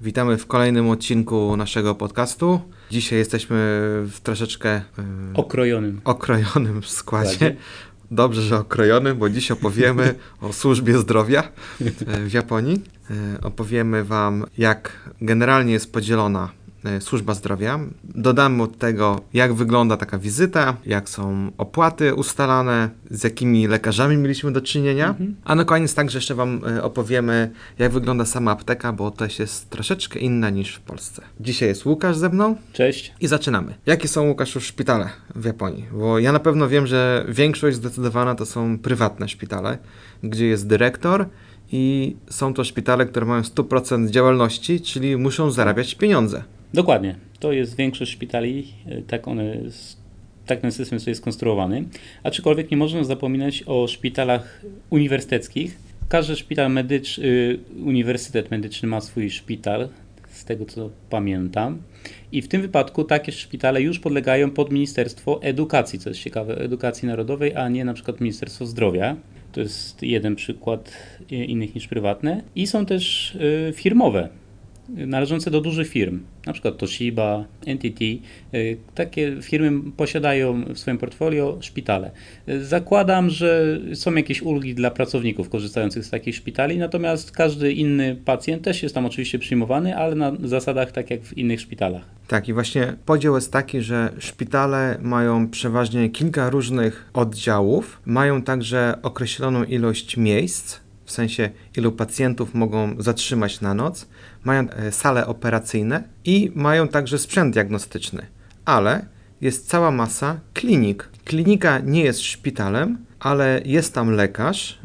Witamy w kolejnym odcinku naszego podcastu. Dzisiaj jesteśmy w troszeczkę yy, okrojonym. okrojonym składzie. Dobrze, że okrojonym, bo dziś opowiemy o służbie zdrowia w Japonii. Opowiemy Wam, jak generalnie jest podzielona E, służba zdrowia. Dodamy od tego, jak wygląda taka wizyta, jak są opłaty ustalane, z jakimi lekarzami mieliśmy do czynienia. Mhm. A na koniec także jeszcze Wam e, opowiemy, jak wygląda sama apteka, bo to jest troszeczkę inna niż w Polsce. Dzisiaj jest Łukasz ze mną. Cześć. I zaczynamy. Jakie są, Łukasz, już szpitale w Japonii? Bo ja na pewno wiem, że większość zdecydowana to są prywatne szpitale, gdzie jest dyrektor i są to szpitale, które mają 100% działalności, czyli muszą zarabiać pieniądze. Dokładnie. To jest większość szpitali, e, tak one tak ten system jest skonstruowany. Aczkolwiek nie można zapominać o szpitalach uniwersyteckich. Każdy szpital medyczny, uniwersytet medyczny ma swój szpital, z tego co pamiętam. I w tym wypadku takie szpitale już podlegają pod Ministerstwo Edukacji, co jest ciekawe, Edukacji Narodowej, a nie na przykład Ministerstwo Zdrowia. To jest jeden przykład e, innych niż prywatne. I są też e, firmowe należące do dużych firm, na przykład Toshiba, NTT. Y, takie firmy posiadają w swoim portfolio szpitale. Zakładam, że są jakieś ulgi dla pracowników korzystających z takich szpitali, natomiast każdy inny pacjent też jest tam oczywiście przyjmowany, ale na zasadach tak jak w innych szpitalach. Tak, i właśnie podział jest taki, że szpitale mają przeważnie kilka różnych oddziałów, mają także określoną ilość miejsc, w sensie ilu pacjentów mogą zatrzymać na noc, mają e, sale operacyjne i mają także sprzęt diagnostyczny, ale jest cała masa klinik. Klinika nie jest szpitalem, ale jest tam lekarz,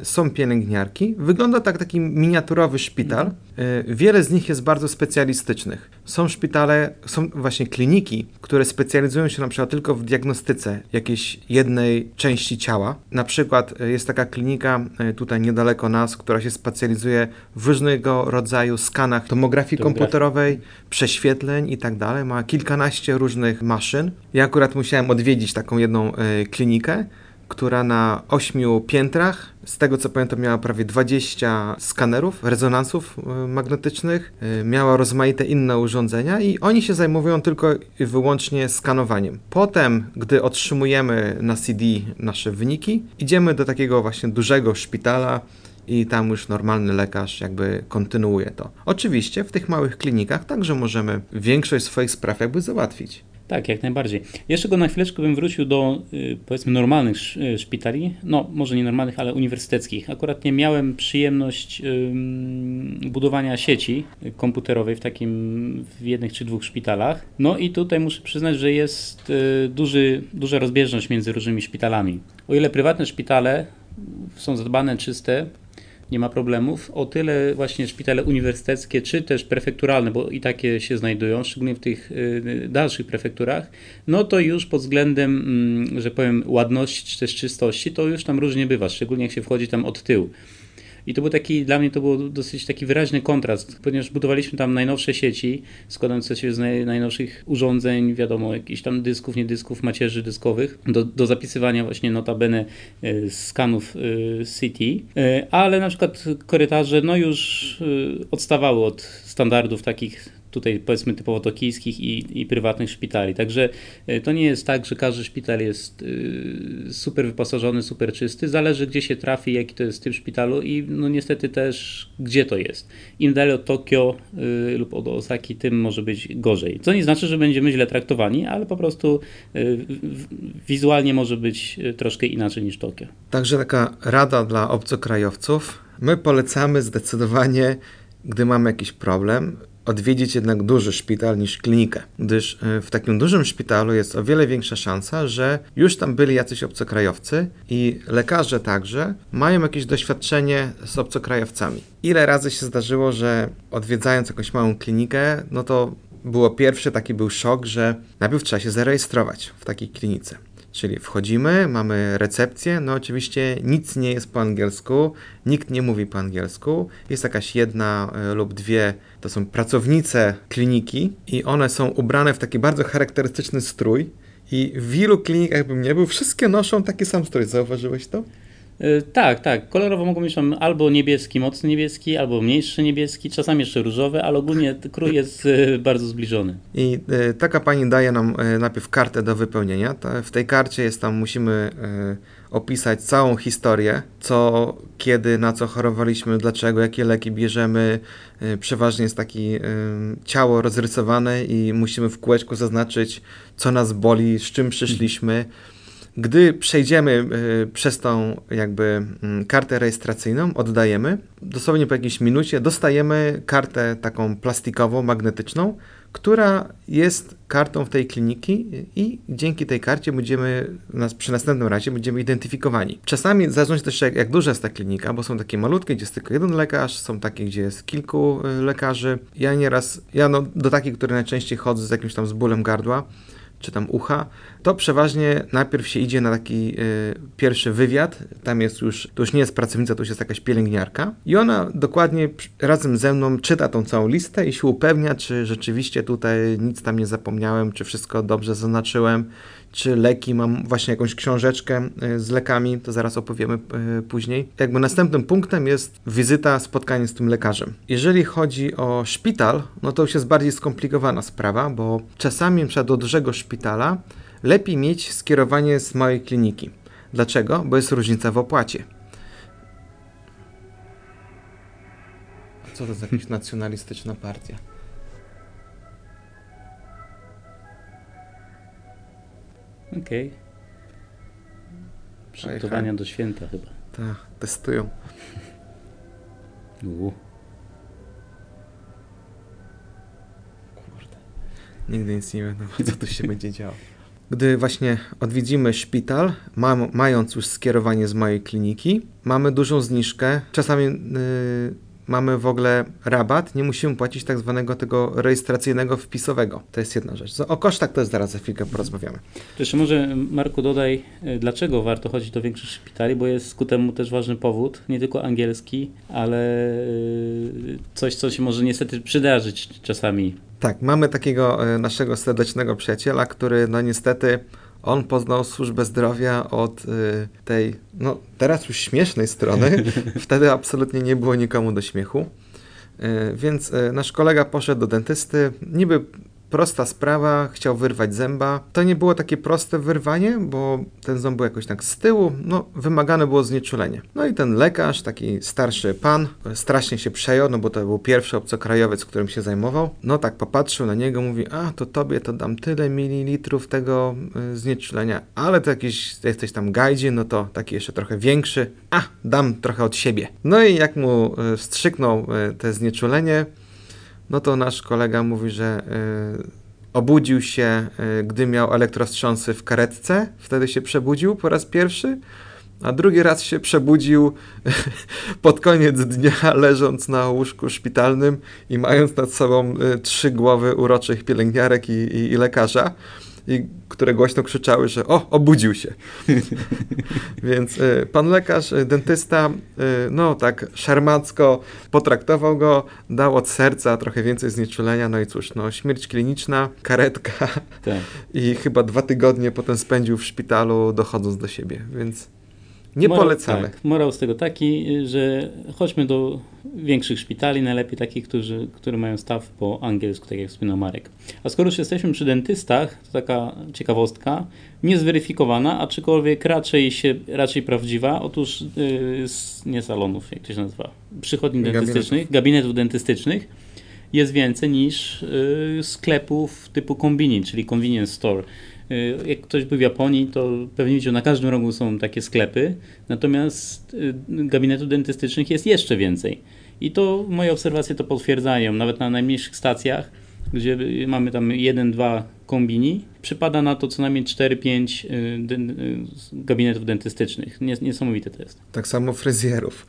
y, są pielęgniarki. Wygląda tak taki miniaturowy szpital. Y, wiele z nich jest bardzo specjalistycznych. Są szpitale, są właśnie kliniki, które specjalizują się na przykład tylko w diagnostyce jakiejś jednej części ciała. Na przykład y, jest taka klinika tutaj niedaleko nas, która się specjalizuje w różnego rodzaju skanach tomografii komputerowej, prześwietleń i tak dalej. Ma kilkanaście różnych maszyn. Ja akurat musiałem odwiedzić taką jedną klinikę która na ośmiu piętrach, z tego co pamiętam, miała prawie 20 skanerów, rezonansów y, magnetycznych, y, miała rozmaite inne urządzenia i oni się zajmują tylko i wyłącznie skanowaniem. Potem, gdy otrzymujemy na CD nasze wyniki, idziemy do takiego właśnie dużego szpitala, i tam już normalny lekarz jakby kontynuuje to. Oczywiście w tych małych klinikach także możemy większość swoich spraw jakby załatwić. Tak, jak najbardziej. Jeszcze go na chwileczkę bym wrócił do y, powiedzmy normalnych y, szpitali, no może nie normalnych, ale uniwersyteckich. Akurat nie miałem przyjemność budowania sieci komputerowej w takim, w jednych czy dwóch szpitalach. No i tutaj muszę przyznać, że jest y, duży, duża rozbieżność między różnymi szpitalami. O ile prywatne szpitale są zadbane, czyste, nie ma problemów. O tyle właśnie szpitale uniwersyteckie, czy też prefekturalne, bo i takie się znajdują, szczególnie w tych y, dalszych prefekturach, no to już pod względem, mm, że powiem, ładności czy też czystości, to już tam różnie bywa, szczególnie jak się wchodzi tam od tyłu. I to był taki, dla mnie to był dosyć taki wyraźny kontrast, ponieważ budowaliśmy tam najnowsze sieci, składające się z naj, najnowszych urządzeń, wiadomo, jakichś tam dysków, nie dysków, macierzy dyskowych, do, do zapisywania właśnie notabene e, skanów e, CT, e, ale na przykład korytarze no już odstawały od standardów takich tutaj powiedzmy typowo tokijskich i, i prywatnych szpitali. Także e, to nie jest tak, że każdy szpital jest e, super wyposażony, super czysty. Zależy gdzie się trafi, jaki to jest typ szpitalu i no niestety też gdzie to jest. Im dalej od Tokio y, lub od Osaki, tym może być gorzej. Co nie znaczy, że będziemy źle traktowani, ale po prostu wizualnie może być troszkę inaczej niż Tokio. Także taka rada dla obcokrajowców. My polecamy zdecydowanie, gdy mamy jakiś problem, odwiedzić jednak duży szpital niż klinikę, gdyż e, w takim dużym szpitalu jest o wiele większa szansa, że już tam byli jacyś obcokrajowcy i lekarze także mają jakieś doświadczenie z obcokrajowcami. Ile razy się zdarzyło, że odwiedzając jakąś małą klinikę, no to było pierwszy taki był szok, że najpierw trzeba się zarejestrować w takiej klinice. Czyli wchodzimy, mamy recepcję, no oczywiście nic nie jest po angielsku, nikt nie mówi po angielsku, jest jakaś jedna e, lub dwie, to są pracownice kliniki i one są ubrane w taki bardzo charakterystyczny strój i w wielu klinikach bym nie był, wszystkie noszą taki sam strój, zauważyłeś to? E, tak, tak. Kolorowo mogą tam albo niebieski, mocny niebieski, albo mniejszy niebieski, czasami jeszcze różowy, ale ogólnie krój jest e, bardzo zbliżony. I y, taka pani daje nam y, najpierw kartę do wypełnienia. W tej karcie jest tam, musimy y, opisać całą historię, co, kiedy, na co chorowaliśmy, dlaczego, jakie leki bierzemy. Przeważnie jest takie ciało rozrysowane i musimy w kółeczku zaznaczyć, co nas boli, z czym przyszliśmy. Gdy przejdziemy y, przez tą jakby mm, kartę rejestracyjną, oddajemy, dosłownie po jakiejś minucie dostajemy kartę taką plastikową, magnetyczną, która jest kartą w tej kliniki i dzięki tej karcie będziemy przy następnym razie będziemy identyfikowani. Czasami, w zależności też jak, jak duża jest ta klinika, bo są takie malutkie, gdzie jest tylko jeden lekarz, są takie, gdzie jest kilku y, lekarzy. Ja nieraz, ja no, do takich, które najczęściej chodzę z jakimś tam z bólem gardła, czy tam ucha, to przeważnie najpierw się idzie na taki y, pierwszy wywiad. Tam jest już, to już nie jest pracownica, to już jest jakaś pielęgniarka. I ona dokładnie razem ze mną czyta tą całą listę i się upewnia, czy rzeczywiście tutaj nic tam nie zapomniałem, czy wszystko dobrze zaznaczyłem, czy leki, mam właśnie jakąś książeczkę y, z lekami, to zaraz opowiemy y, później. Jakby następnym punktem jest wizyta, spotkanie z tym lekarzem. Jeżeli chodzi o szpital, no to już jest bardziej skomplikowana sprawa, bo czasami przed do dużego szpitala lepiej mieć skierowanie z małej kliniki. Dlaczego? Bo jest różnica w opłacie. Co to za jakaś nacjonalistyczna partia? Okej. Okay. Przygotowania do święta chyba. Tak, testują. U. Kurde. Nigdy nic nie wiadomo, co tu się będzie działo. Gdy właśnie odwiedzimy szpital, ma, mając już skierowanie z mojej kliniki, mamy dużą zniżkę. Czasami yy, mamy w ogóle rabat, nie musimy płacić tak zwanego tego rejestracyjnego wpisowego. To jest jedna rzecz. O kosztach to jest zaraz za chwilkę porozmawiamy. Jeszcze może Marku dodaj, y, dlaczego warto chodzić do większych szpitali, bo jest ku temu też ważny powód, nie tylko angielski, ale y, coś, co się może niestety przydarzyć czasami. Tak, mamy takiego y, naszego serdecznego przyjaciela, który no niestety on poznał służbę zdrowia od y, tej, no teraz już śmiesznej strony. Wtedy absolutnie nie było nikomu do śmiechu. Y, więc y, nasz kolega poszedł do dentysty. Niby prosta sprawa, chciał wyrwać zęba. To nie było takie proste wyrwanie, bo ten ząb był jakoś tak z tyłu, no wymagane było znieczulenie. No i ten lekarz, taki starszy pan, strasznie się przejął, no bo to był pierwszy obcokrajowiec, którym się zajmował. No tak popatrzył na niego, mówi, a to tobie to dam tyle mililitrów tego y, znieczulenia, ale to jakiś, jesteś tam gajdzie, no to taki jeszcze trochę większy, a dam trochę od siebie. No i jak mu y, wstrzyknął y, te znieczulenie, no to nasz kolega mówi, że y, obudził się, y, gdy miał elektrostrząsy w karetce, wtedy się przebudził po raz pierwszy, a drugi raz się przebudził pod koniec dnia, leżąc na łóżku szpitalnym i mając nad sobą y, trzy głowy uroczych pielęgniarek i, i, i lekarza i które głośno krzyczały, że o, obudził się. Więc y, pan lekarz, y, dentysta, y, no tak szarmacko potraktował go, dał od serca trochę więcej znieczulenia, no i cóż, no śmierć kliniczna, karetka tak. i chyba dwa tygodnie potem spędził w szpitalu dochodząc do siebie, więc nie morał, polecamy. Tak, morał z tego taki, że chodźmy do większych szpitali, najlepiej takich, którzy, które mają staw po angielsku, tak jak wspomniał Marek. A skoro już jesteśmy przy dentystach, to taka ciekawostka, niezweryfikowana, aczkolwiek raczej się, raczej prawdziwa. Otóż yy, nie salonów, jak to się nazywa, przychodni dentystycznych, gabinetów dentystycznych jest więcej niż yy, sklepów typu kombini, czyli convenience store jak ktoś był w Japonii, to pewnie widział, na każdym rogu są takie sklepy, natomiast y, gabinetów dentystycznych jest jeszcze więcej. I to moje obserwacje to potwierdzają, nawet na najmniejszych stacjach, gdzie mamy tam jeden, dwa kombini, przypada na to co najmniej 4-5 y, gabinetów dentystycznych. Niesamowite to jest. Tak samo fryzjerów.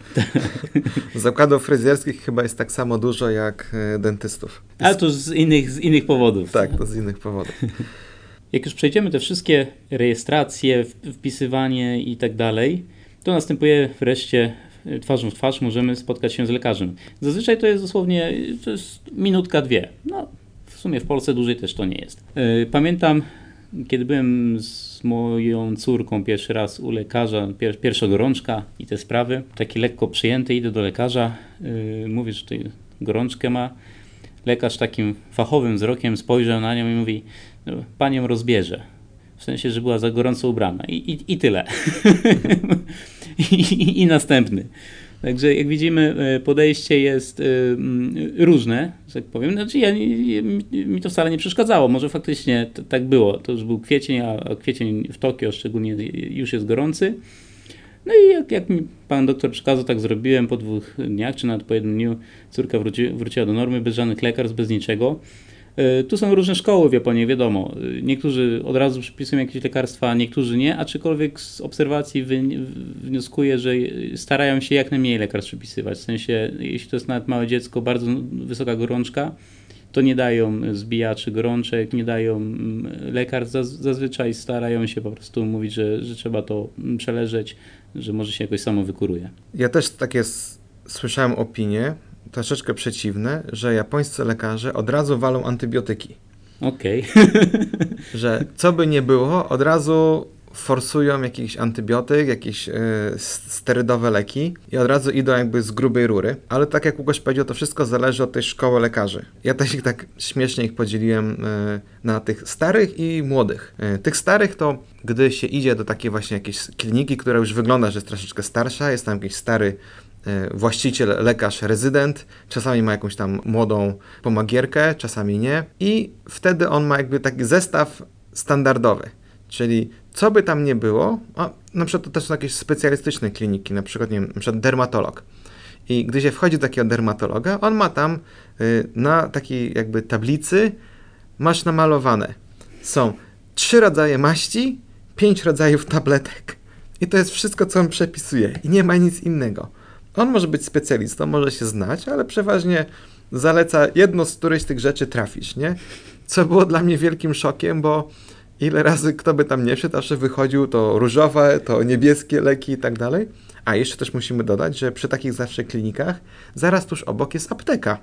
Zakładów fryzjerskich chyba jest tak samo dużo jak dentystów. Ale to z innych, z innych powodów. Tak, to z innych powodów. Jak już przejdziemy te wszystkie rejestracje, wpisywanie i tak dalej, to następuje wreszcie e, twarzą w twarz możemy spotkać się z lekarzem. Zazwyczaj to jest dosłownie to jest minutka, dwie. No, w sumie w Polsce dłużej też to nie jest. E, pamiętam kiedy byłem z moją córką pierwszy raz u lekarza, pier, pierwsza gorączka i te sprawy, taki lekko przyjęty, idę do lekarza, yy, mówię, że tutaj gorączkę ma. Lekarz takim fachowym wzrokiem spojrzał na nią i mówi, panią rozbierze. W sensie, że była za gorąco ubrana. I, i, i tyle. I, I następny. Także jak widzimy, e, podejście jest e, różne, że tak powiem. Znaczy ja, mi to wcale nie przeszkadzało. Może faktycznie tak było. To już był kwiecień, a kwiecień w Tokio szczególnie już jest gorący. No i jak, jak mi pan doktor przekazał, tak zrobiłem. Po dwóch dniach, czy nawet po jednym dniu córka wróci, wróciła do normy, bez żadnych lekarstw, bez niczego. E, tu są różne szkoły w Japonii, wiadomo. Niektórzy od razu przypisują jakieś lekarstwa, niektórzy nie, aczkolwiek z obserwacji wnioskuję, że starają się jak najmniej lekarstw przypisywać. W sensie, jeśli to jest nawet małe dziecko, bardzo wysoka gorączka, to nie dają zbijaczy gorączek, nie dają mm, lekarstw. Zazwyczaj starają się po prostu mówić, że, że trzeba to przeleżeć, że może się jakoś samo wykuruje. Ja też takie słyszałem opinie, troszeczkę przeciwne, że japońscy lekarze od razu walą antybiotyki. Okej. Okay. że co by nie było, od razu forsują jakiś antybiotyk, jakieś y, sterydowe leki i od razu idą jakby z grubej rury. Ale tak jak Łukasz powiedział, to wszystko zależy od tej szkoły lekarzy. Ja też ich tak śmiesznie ich podzieliłem y, na tych starych i młodych. Y, tych starych to, gdy się idzie do takiej właśnie jakiejś kliniki, która już wygląda, że jest troszeczkę starsza, jest tam jakiś stary E, właściciel, lekarz, rezydent, czasami ma jakąś tam młodą pomagierkę, czasami nie. I wtedy on ma jakby taki zestaw standardowy, czyli co by tam nie było, a na przykład to też są jakieś specjalistyczne kliniki, na przykład, nie wiem, na przykład dermatolog. I gdy się wchodzi do takiego dermatologa, on ma tam y, na takiej jakby tablicy, masz namalowane, są trzy rodzaje maści, pięć rodzajów tabletek. I to jest wszystko, co on przepisuje. I nie ma nic innego. On może być specjalistą, może się znać, ale przeważnie zaleca jedno z którejś z tych rzeczy trafić, nie? Co było dla mnie wielkim szokiem, bo ile razy kto by tam nie szedł, zawsze wychodził to różowe, to niebieskie leki i tak dalej. A jeszcze też musimy dodać, że przy takich zawsze klinikach zaraz tuż obok jest apteka,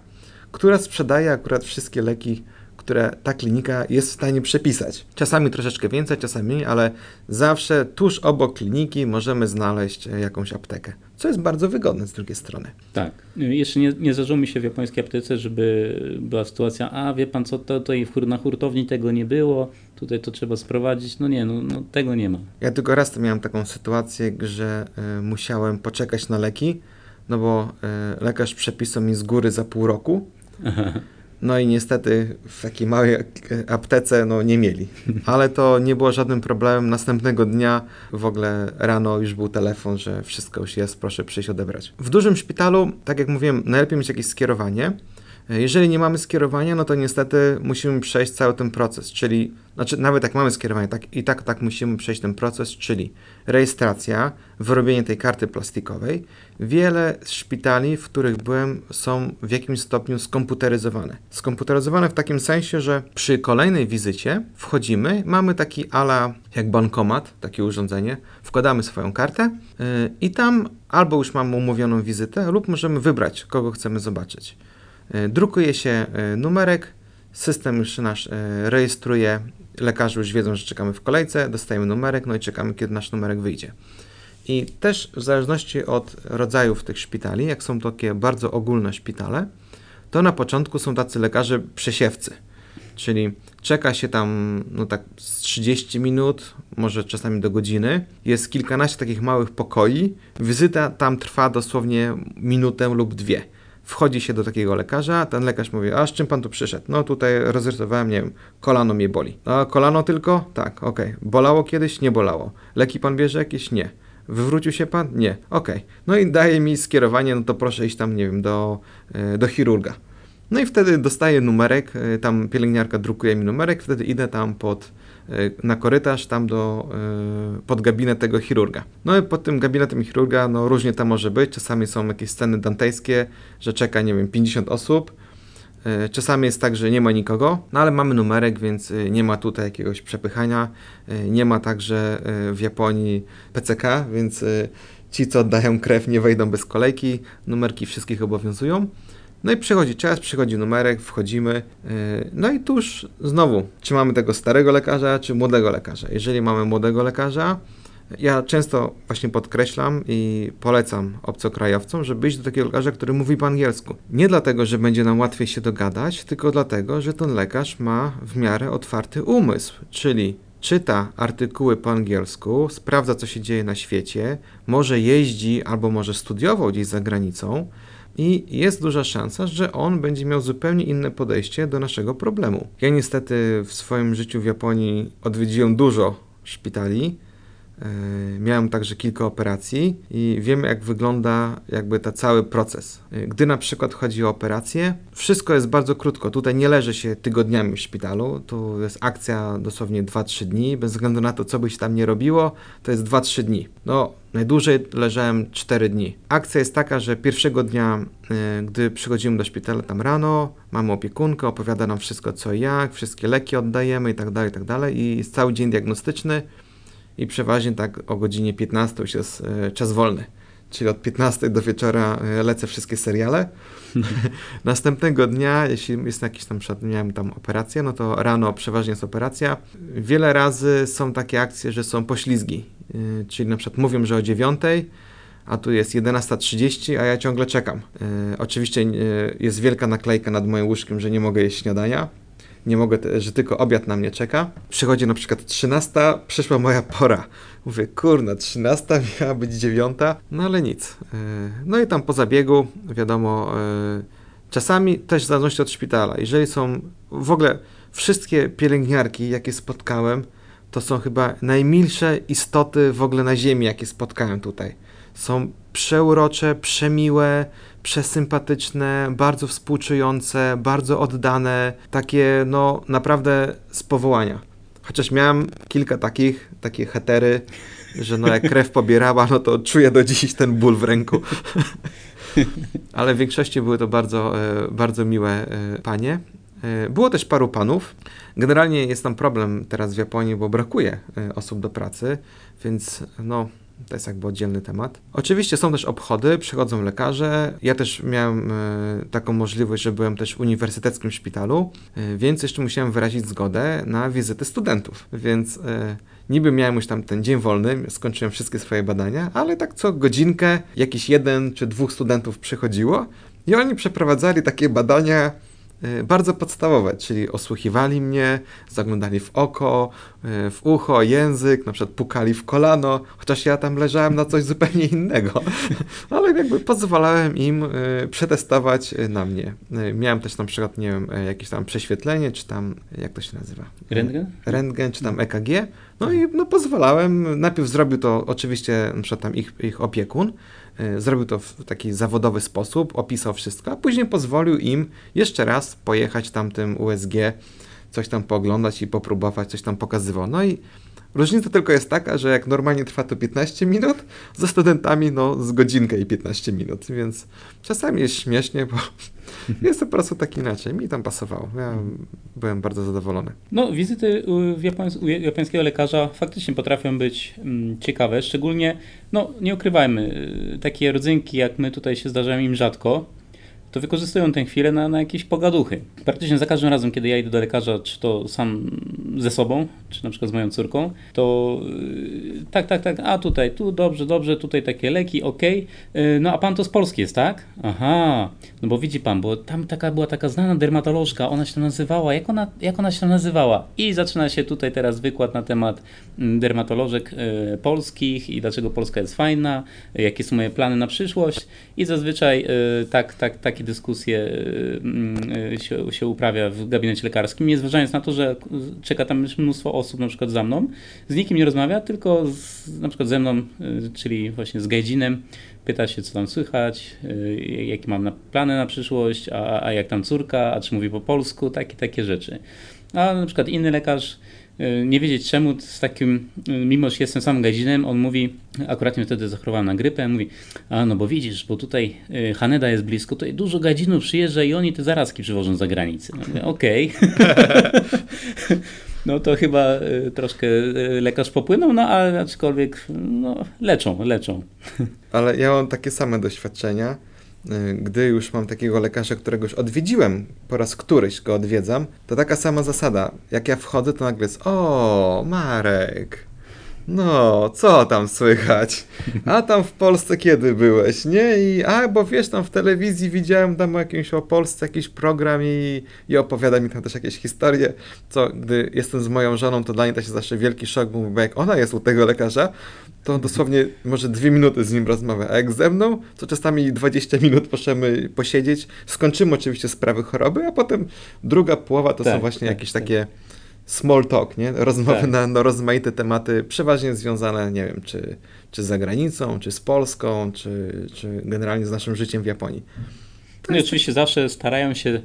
która sprzedaje akurat wszystkie leki które ta klinika jest w stanie przepisać. Czasami troszeczkę więcej, czasami mniej, ale zawsze tuż obok kliniki możemy znaleźć jakąś aptekę, co jest bardzo wygodne z drugiej strony. Tak. Jeszcze nie, nie zdarzyło mi się w japońskiej aptece, żeby była sytuacja, a wie pan co, to tutaj na hurtowni tego nie było, tutaj to trzeba sprowadzić. No nie, no, no tego nie ma. Ja tylko raz miałem taką sytuację, że y, musiałem poczekać na leki, no bo y, lekarz przepisał mi z góry za pół roku. Aha. No i niestety w takiej małej aptece no, nie mieli. Ale to nie było żadnym problemem. Następnego dnia w ogóle rano już był telefon, że wszystko już jest, proszę przyjść odebrać. W dużym szpitalu, tak jak mówiłem, najlepiej mieć jakieś skierowanie. Jeżeli nie mamy skierowania, no to niestety musimy przejść cały ten proces, czyli, znaczy nawet jak mamy skierowanie, tak, i tak, tak musimy przejść ten proces, czyli rejestracja, wyrobienie tej karty plastikowej. Wiele szpitali, w których byłem, są w jakimś stopniu skomputeryzowane. Skomputeryzowane w takim sensie, że przy kolejnej wizycie wchodzimy, mamy taki ala jak bankomat, takie urządzenie, wkładamy swoją kartę yy, i tam albo już mamy umówioną wizytę, lub możemy wybrać, kogo chcemy zobaczyć. E, drukuje się e, numerek, system już nasz e, rejestruje, lekarze już wiedzą, że czekamy w kolejce, dostajemy numerek, no i czekamy, kiedy nasz numerek wyjdzie. I też w zależności od rodzajów tych szpitali, jak są takie bardzo ogólne szpitale, to na początku są tacy lekarze przesiewcy, czyli czeka się tam no tak z 30 minut, może czasami do godziny. Jest kilkanaście takich małych pokoi. Wizyta tam trwa dosłownie minutę lub dwie wchodzi się do takiego lekarza, ten lekarz mówi, a z czym pan tu przyszedł? No tutaj rozrysowałem, nie wiem, kolano mnie boli. A kolano tylko? Tak, okej. Okay. Bolało kiedyś? Nie bolało. Leki pan bierze jakieś? Nie. Wywrócił się pan? Nie. Okej. Okay. No i daje mi skierowanie, no to proszę iść tam, nie wiem, do, e, do chirurga. No i wtedy dostaję numerek, e, tam pielęgniarka drukuje mi numerek, wtedy idę tam pod na korytarz tam do, e, pod gabinet tego chirurga. No i pod tym gabinetem chirurga, no różnie tam może być, czasami są jakieś sceny dantejskie, że czeka, nie wiem, 50 osób, e, Czasami jest tak, że nie ma nikogo, no ale mamy numerek, więc nie ma tutaj jakiegoś przepychania. Nie ma także w Japonii PCK, więc ci, co oddają krew, nie wejdą bez kolejki. Numerki wszystkich obowiązują. No i przychodzi czas, przychodzi numerek, wchodzimy. Yy, no i tuż znowu, czy mamy tego starego lekarza, czy młodego lekarza. Jeżeli mamy młodego lekarza, ja często właśnie podkreślam i polecam obcokrajowcom, żeby iść do takiego lekarza, który mówi po angielsku. Nie dlatego, że będzie nam łatwiej się dogadać, tylko dlatego, że ten lekarz ma w miarę otwarty umysł, czyli czyta artykuły po angielsku, sprawdza, co się dzieje na świecie, może jeździ albo może studiował gdzieś za granicą i jest duża szansa, że on będzie miał zupełnie inne podejście do naszego problemu. Ja niestety w swoim życiu w Japonii odwiedziłem dużo szpitali, miałem także kilka operacji i wiem, jak wygląda jakby ten cały proces. E, gdy na przykład chodzi o operację, wszystko jest bardzo krótko. Tutaj nie leży się tygodniami w szpitalu. Tu jest akcja dosłownie 2-3 dni. Bez względu na to, co by się tam nie robiło, to jest 2-3 dni. No, najdłużej leżałem 4 dni. Akcja jest taka, że pierwszego dnia, e, gdy przychodzimy do szpitala tam rano, mamy opiekunkę, opowiada nam wszystko co i jak, wszystkie leki oddajemy i tak dalej, i tak dalej. I jest cały dzień diagnostyczny i przeważnie tak o godzinie 15 już jest e, czas wolny. Czyli od 15 do wieczora e, lecę wszystkie seriale. Następnego dnia, jeśli jest jakiś tam, miałem tam operację, no to rano przeważnie jest operacja. Wiele razy są takie akcje, że są poślizgi. E, czyli na przykład mówią, że o 9, a tu jest 11.30, a ja ciągle czekam. oczywiście jest wielka naklejka nad moim łóżkiem, że nie mogę jeść śniadania nie mogę, że tylko obiad na mnie czeka. Przychodzi na przykład 13, przyszła moja pora. Mówię, kurna, 13 miała być 9, no ale nic. E, no i tam po zabiegu, wiadomo, e, czasami też w zależności od szpitala, jeżeli są w ogóle wszystkie pielęgniarki, jakie spotkałem, to są chyba najmilsze istoty w ogóle na ziemi, jakie spotkałem tutaj. Są przeurocze, przemiłe, przesympatyczne, bardzo współczujące, bardzo oddane, takie no naprawdę z powołania. Chociaż miałem kilka takich, takie hetery, że no jak krew pobierała, no to czuję do dziś ten ból w ręku. Ale w większości były to bardzo, e, bardzo miłe e, panie. E, było też paru panów. Generalnie jest tam problem teraz w Japonii, bo brakuje osób do pracy, więc no to jest jakby oddzielny temat. Oczywiście są też obchody, przychodzą lekarze. Ja też miałem e, taką możliwość, że byłem też w uniwersyteckim szpitalu, e, więc jeszcze musiałem wyrazić zgodę na wizytę studentów. Więc e, niby miałem już tam ten dzień wolny, skończyłem wszystkie swoje badania, ale tak co godzinkę jakiś jeden czy dwóch studentów przychodziło i oni przeprowadzali takie badania bardzo podstawowe, czyli osłuchiwali mnie, zaglądali w oko, y, w ucho, język, na przykład pukali w kolano, chociaż ja tam leżałem na coś zupełnie innego, ale jakby pozwalałem im y, przetestować na mnie. Miałem też na przykład, nie wiem, jakieś tam prześwietlenie, czy tam, jak to się nazywa? Rentgen? Rentgen, czy tam EKG. No i no, pozwalałem, najpierw zrobił to oczywiście na przykład tam ich, ich opiekun, zrobił to w taki zawodowy sposób, opisał wszystko, a później pozwolił im jeszcze raz pojechać tamtym USG, coś tam pooglądać i popróbować, coś tam pokazywał. No i różnica tylko jest taka, że jak normalnie trwa to 15 minut, ze studentami no z godzinkę i 15 minut, więc czasami jest śmiesznie, bo jest to po prostu tak inaczej. Mi tam pasowało. Ja byłem bardzo zadowolony. No, wizyty w Japońs u japońskiego lekarza faktycznie potrafią być mm, ciekawe, szczególnie, no nie ukrywajmy, y, takie rodzynki jak my tutaj się zdarzają im rzadko to wykorzystują tę chwilę na, na jakieś pogaduchy. Praktycznie za każdym razem, kiedy ja idę do lekarza, czy to sam ze sobą, czy na przykład z moją córką, to yy, tak, tak, tak, a tutaj, tu dobrze, dobrze, tutaj takie leki, ok. Yy, no a pan to z Polski jest, tak? Aha, no bo widzi pan, bo tam taka była taka znana dermatolożka, ona się nazywała, jak ona, jak ona się nazywała? I zaczyna się tutaj teraz wykład na temat mm, dermatolożek yy, polskich i dlaczego Polska jest fajna, jakie są moje plany na przyszłość i zazwyczaj yy, tak, tak, taki takie dyskusje y, y, się, się uprawia w gabinecie lekarskim, nie zważając na to, że czeka tam mnóstwo osób na przykład za mną, z nikim nie rozmawia, tylko z, na przykład ze mną, y, czyli właśnie z Gajdzinem, pyta się, co tam słychać, jakie mam plany na przyszłość, a, a jak tam córka, a czy mówi po polsku, takie, takie rzeczy. A na przykład inny lekarz nie wiedzieć czemu z takim, e, mimo że jestem sam gazinem, on mówi, akurat mnie wtedy zachorowałem na grypę, mówi, a no bo widzisz, bo tutaj e, Haneda jest blisko, tutaj dużo gadzinów przyjeżdża i oni te zarazki przywożą za granicę. No, Okej. Okay. no to chyba troszkę lekarz popłynął, no ale aczkolwiek no, leczą, leczą. Ale ja mam takie same doświadczenia. Y, gdy już mam takiego lekarza, którego już odwiedziłem, po raz któryś go odwiedzam, to taka sama zasada. Jak ja wchodzę, to nagle jest o, Marek, no, co tam słychać? A tam w Polsce kiedy byłeś, nie? I, a, bo wiesz, tam w telewizji widziałem tam o jakimś o Polsce jakiś program i, i opowiada mi tam też jakieś historie, co gdy jestem z moją żoną, to dla niej to się zawsze wielki szok, bo jak ona jest u tego lekarza, to dosłownie może dwie minuty z nim rozmawia, a jak ze mną, to czasami 20 minut możemy posiedzieć, skończymy oczywiście sprawy choroby, a potem druga połowa to Tak, są właśnie tak, jakieś tak. takie small talk, nie? Rozmowy Tak. na, na rozmaite tematy, przeważnie związane, nie wiem, czy, czy z zagranicą, czy z Polską, czy, czy generalnie z naszym życiem w Japonii. No i oczywiście zawsze starają się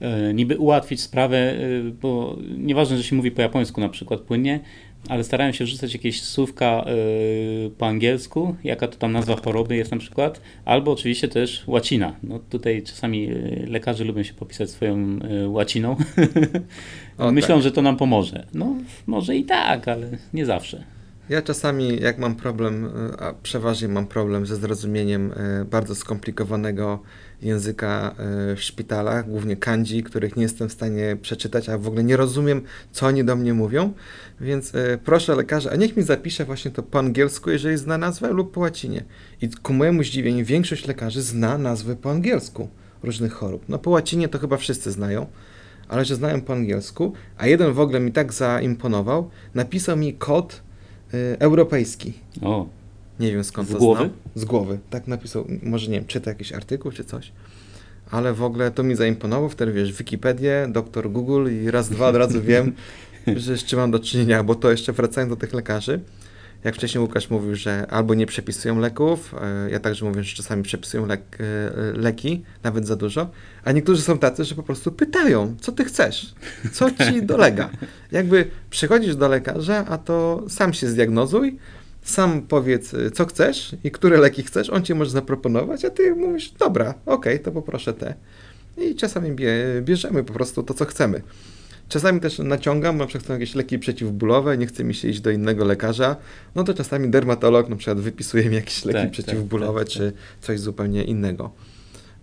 e, niby ułatwić sprawę, e, bo nieważne, że się mówi po japońsku na przykład płynnie, ale starają się wrzucać jakieś słówka e, po angielsku, jaka to tam nazwa choroby jest na przykład, albo oczywiście też łacina. No tutaj czasami lekarze lubią się popisać swoją łaciną. O, Myślą, tak. że to nam pomoże. No może i tak, ale nie zawsze. Ja czasami, jak mam problem, a przeważnie mam problem ze zrozumieniem y, bardzo skomplikowanego języka y, w szpitalach, głównie kanji, których nie jestem w stanie przeczytać, a w ogóle nie rozumiem, co oni do mnie mówią, więc y, proszę lekarza, a niech mi zapisze właśnie to po angielsku, jeżeli zna nazwę lub po łacinie. I ku mojemu zdziwieniu większość lekarzy zna nazwę po angielsku różnych chorób. No po łacinie to chyba wszyscy znają, ale że znają po angielsku, a jeden w ogóle mi tak zaimponował, napisał mi kod y, europejski. O, Nie wiem skąd Z to głowy? znał. Z głowy. Tak napisał. Może nie wiem, czyta jakiś artykuł czy coś. Ale w ogóle to mi zaimponowało. Wtedy wiesz, Wikipedię, doktor Google i raz, dwa od razu wiem, że z czym mam do czynienia. Bo to jeszcze wracając do tych lekarzy. Jak wcześniej Łukasz mówił, że albo nie przepisują leków, e, ja także mówię, że czasami przepisują lek, e, leki, nawet za dużo, a niektórzy są tacy, że po prostu pytają, co ty chcesz, co ci dolega. Jakby przychodzisz do lekarza, a to sam się zdiagnozuj, sam powiedz, y, co chcesz i które leki chcesz, on ci może zaproponować, a ty mówisz, dobra, okej, to poproszę te. I czasami bie, bierzemy po prostu to, co chcemy. Czasami też naciągam, na przykład są jakieś leki przeciwbólowe, nie chce mi się iść do innego lekarza, no to czasami dermatolog na przykład wypisuje mi jakieś leki Tak, przeciwbólowe, tak, tak, czy coś zupełnie innego.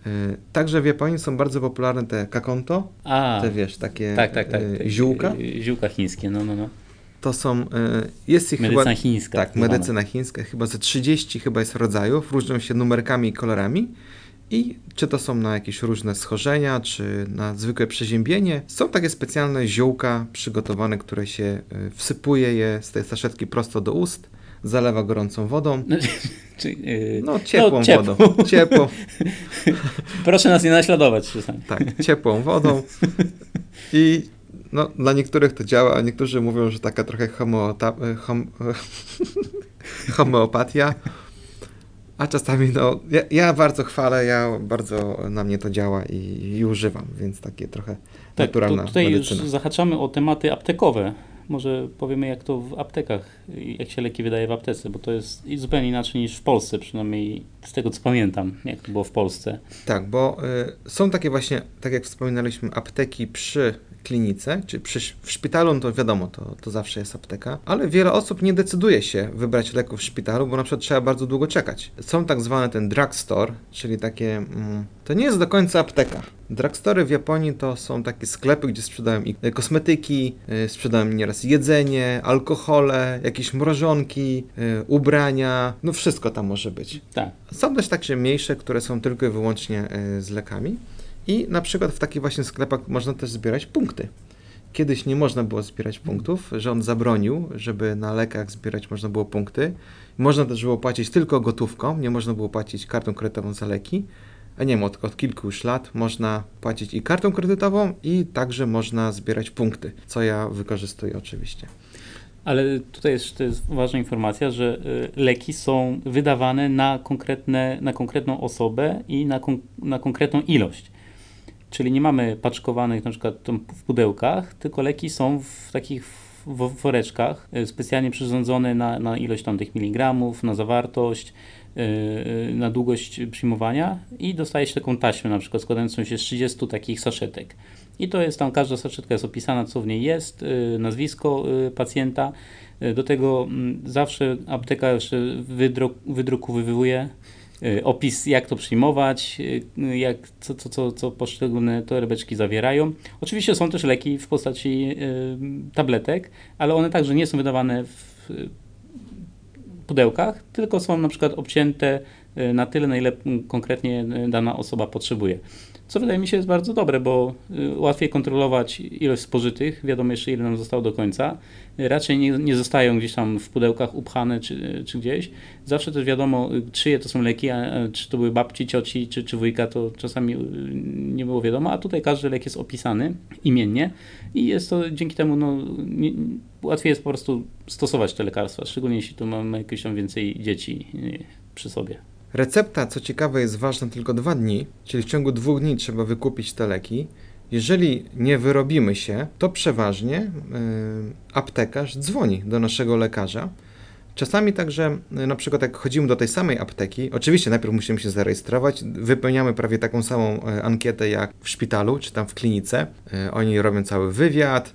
Y, Także w Japonii są bardzo popularne te kakonto, a, te wiesz, takie tak, tak, tak. y, ziółka. Y, Ziółka chińskie, no, no, no. To są, jest ich Medycyna chyba... chińska. Tak, medycyna chińska, chyba ze 30 chyba jest rodzajów, różnią się numerkami i kolorami. I czy to są na jakieś różne schorzenia, czy na zwykłe przeziębienie. Są takie specjalne ziółka przygotowane, które się y, wsypuje je z tej saszetki prosto do ust, zalewa gorącą wodą. No, czy, yy, No, ciepłą ciepłą. wodą. Ciepłą, Proszę nas nie naśladować czasami. tak, ciepłą wodą. I no, dla niektórych to działa, a niektórzy mówią, że taka trochę homeota, hom, homeopatia. A czasami, no, ja, ja bardzo chwalę, ja bardzo na mnie to działa i, i używam, więc takie trochę Tak, naturalna to tutaj medycyna. już zahaczamy o tematy aptekowe. Może powiemy, jak to w aptekach, jak się leki wydaje w aptece, bo to jest zupełnie inaczej niż w Polsce, przynajmniej z tego co pamiętam, jak to było w Polsce. Tak, bo y, są takie właśnie, tak jak wspominaliśmy, apteki przy klinice, czy przy, w szpitalu, no to wiadomo, to, to zawsze jest apteka, ale wiele osób nie decyduje się wybrać leków w szpitalu, bo na przykład trzeba bardzo długo czekać. Są tak zwane ten drugstore, czyli takie, mm, to nie jest do końca apteka. Drugstory w Japonii to są takie sklepy, gdzie sprzedają i y, kosmetyki, y, sprzedają nieraz jedzenie, alkohole, jakieś mrożonki, y, ubrania, no wszystko tam może być. Tak. Są też także mniejsze, które są tylko i wyłącznie e, z lekami. I na przykład w takich właśnie sklepach można też zbierać punkty. Kiedyś nie można było zbierać punktów, rząd zabronił, żeby na lekach zbierać można było punkty. Można też było płacić tylko gotówką, nie można było płacić kartą kredytową za leki. A nie wiem, od, od kilku już lat można płacić i kartą kredytową, i także można zbierać punkty, co ja wykorzystuję oczywiście. Ale tutaj jest, jest ważna informacja, że y, leki są wydawane na, konkretne, na konkretną osobę i na, kon, na konkretną ilość. Czyli nie mamy paczkowanych na przykład w pudełkach, tylko leki są w takich woreczkach y, specjalnie przyrządzone na, na ilość tam tych miligramów, na zawartość, y, y, na długość przyjmowania i dostaje się taką taśmę na przykład składającą się z 30 takich saszetek. I to jest tam, każda saszetka jest opisana, co w niej jest, nazwisko pacjenta. Do tego mm, zawsze apteka jeszcze wydruk, wydrukowywuje opis, jak to przyjmować, y, jak, co, co, co, co poszczególne torebeczki zawierają. Oczywiście są też leki w postaci y, tabletek, ale one także nie są wydawane w pudełkach, tylko są na przykład obcięte na tyle, na ile konkretnie dana osoba potrzebuje co wydaje mi się jest bardzo dobre, bo y, łatwiej kontrolować ilość spożytych, wiadomo jeszcze ile nam zostało do końca. Raczej nie, nie zostają gdzieś tam w pudełkach upchane czy, czy gdzieś. Zawsze też wiadomo, y, czyje to są leki, a, czy to były babci, cioci czy, czy wujka, to czasami y, nie było wiadomo, a tutaj każdy lek jest opisany imiennie i jest to dzięki temu no, nie, łatwiej jest po prostu stosować te lekarstwa, szczególnie jeśli tu mamy jakieś tam więcej dzieci przy sobie. Recepta, co ciekawe, jest ważna tylko dwa dni, czyli w ciągu dwóch dni trzeba wykupić te leki. Jeżeli nie wyrobimy się, to przeważnie yy, aptekarz dzwoni do naszego lekarza. Czasami także, yy, na przykład jak chodzimy do tej samej apteki, oczywiście najpierw musimy się zarejestrować, wypełniamy prawie taką samą yy, ankietę jak w szpitalu czy tam w klinice. Oni robią cały wywiad.